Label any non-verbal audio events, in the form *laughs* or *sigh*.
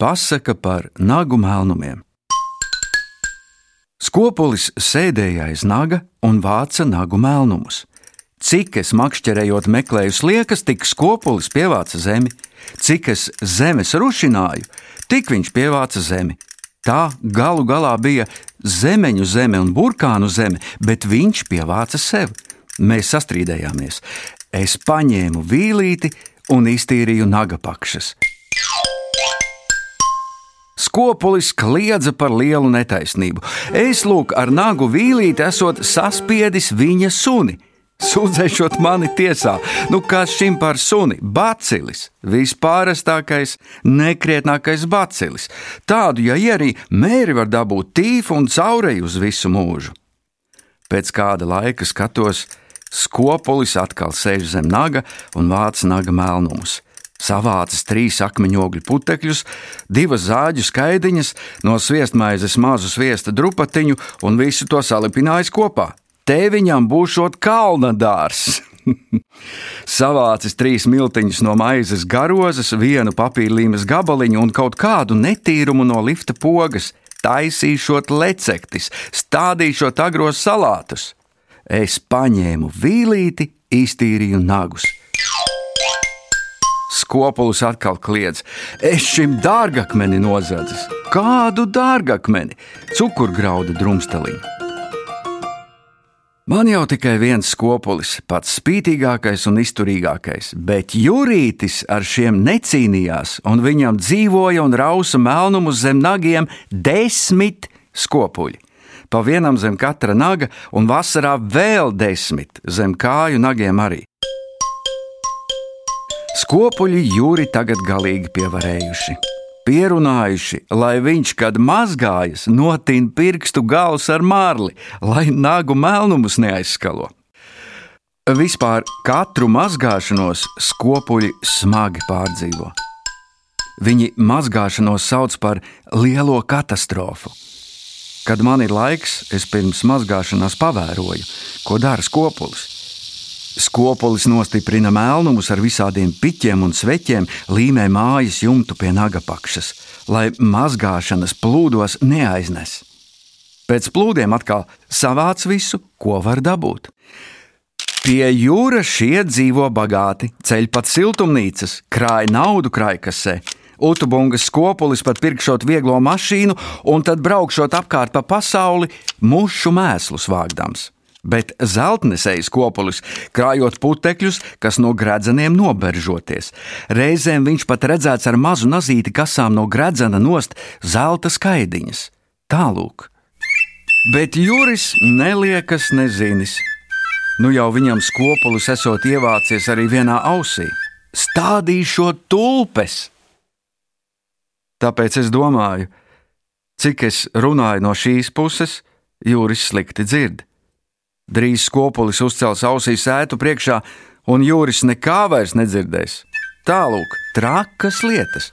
Pasaka par nagu melnumiem. Skopulis sēdēja aiz naga un vāca nagu melnumus. Cik es makšķerējot meklēju sliekas, tik skopulis pievāca zemi. Cik es zemes rušināju, tik viņš pievāca zemi. Tā galu galā bija zemeņu zeme un burkānu zeme, bet viņš pievāca sev. Mēs sastrīdējāmies. Es paņēmu vīlīti un iztīrīju nagapakšas. Skopulis kliedza par lielu netaisnību. Es lūk, ar nagu vīlīti esot saspiedis viņa suni. Sūdzēšot mani tiesā, nu kas šim par suni? Bacilis, vispārastākais, nekrietnākais bacilis. Tādu, ja arī mēri var dabūt tīfu un caureju uz visu mūžu. Pēc kāda laika skatos, skopulis atkal sēž zem naga un vāc naga melnumus savācis trīs akmeņogļu putekļus, divas zāģu skaidiņas, no sviestmaizes mazu sviesta drupatiņu un visu to salipinājis kopā. Te viņam būšot kalna dārs. *laughs* Savācis trīs miltiņus no maizes garozes, vienu papīrlīmes gabaliņu un kaut kādu netīrumu no lifta pogas, taisīšot lecektis, stādīšot agros salātus. Es paņēmu vīlīti, iztīrīju nagus. Skopulis atkal kliedz: Es šim dārgakmeni nozadzis. Kādu dārgakmeni? Cukurgraudu drumsteliņu. Man jau tikai viens skopulis, pats spītīgākais un izturīgākais, bet jūrītis ar šiem necīnījās, un viņam dzīvoja un rausa melnumu zem nagiem desmit skopuļi. Pa vienam zem katra naga, un vasarā vēl desmit zem kāju nagiem arī. Skopuļi jūri tagad galīgi pievarējuši. Pierunājuši, lai viņš, kad mazgājas, notīna pirkstu galus ar mārli, lai nagu melnumus neaizskalo. Vispār katru mazgāšanos skopuļi smagi pārdzīvo. Viņi mazgāšanos sauc par lielo katastrofu. Kad man ir laiks, es pirms mazgāšanās pavēroju, ko dara skopulis. Skopolis nostiprina melnumus ar visādiem piķiem un sveķiem, līmē mājas jumtu pie nagapakšas, lai mazgāšanas plūdos neaiznes. Pēc plūdiem atkal savāc visu, ko var dabūt. Pie jūras šie dzīvo bagāti, ceļ pat siltumnīcas, krāj naudu krājkasē. Utubungas skopulis pat pirkšot vieglo mašīnu un tad braukšot apkārt pa pasauli, mušu mēslus vāgdams bet zeltnesējs kopulis, krājot putekļus, kas no gredzeniem noberžoties. Reizēm viņš pat redzēts ar mazu nazīti kasām no gredzena nost zelta skaidiņas. Tālūk. Bet Juris neliekas nezinis. Nu jau viņam skopulis esot ievācies arī vienā ausī. Stādīšot tulpes! Tāpēc es domāju, cik es runāju no šīs puses, Jūris slikti dzird. Drīz skopulis uzcels ausīs sētu priekšā, un jūris nekā vairs nedzirdēs. Tālūk, trakas lietas!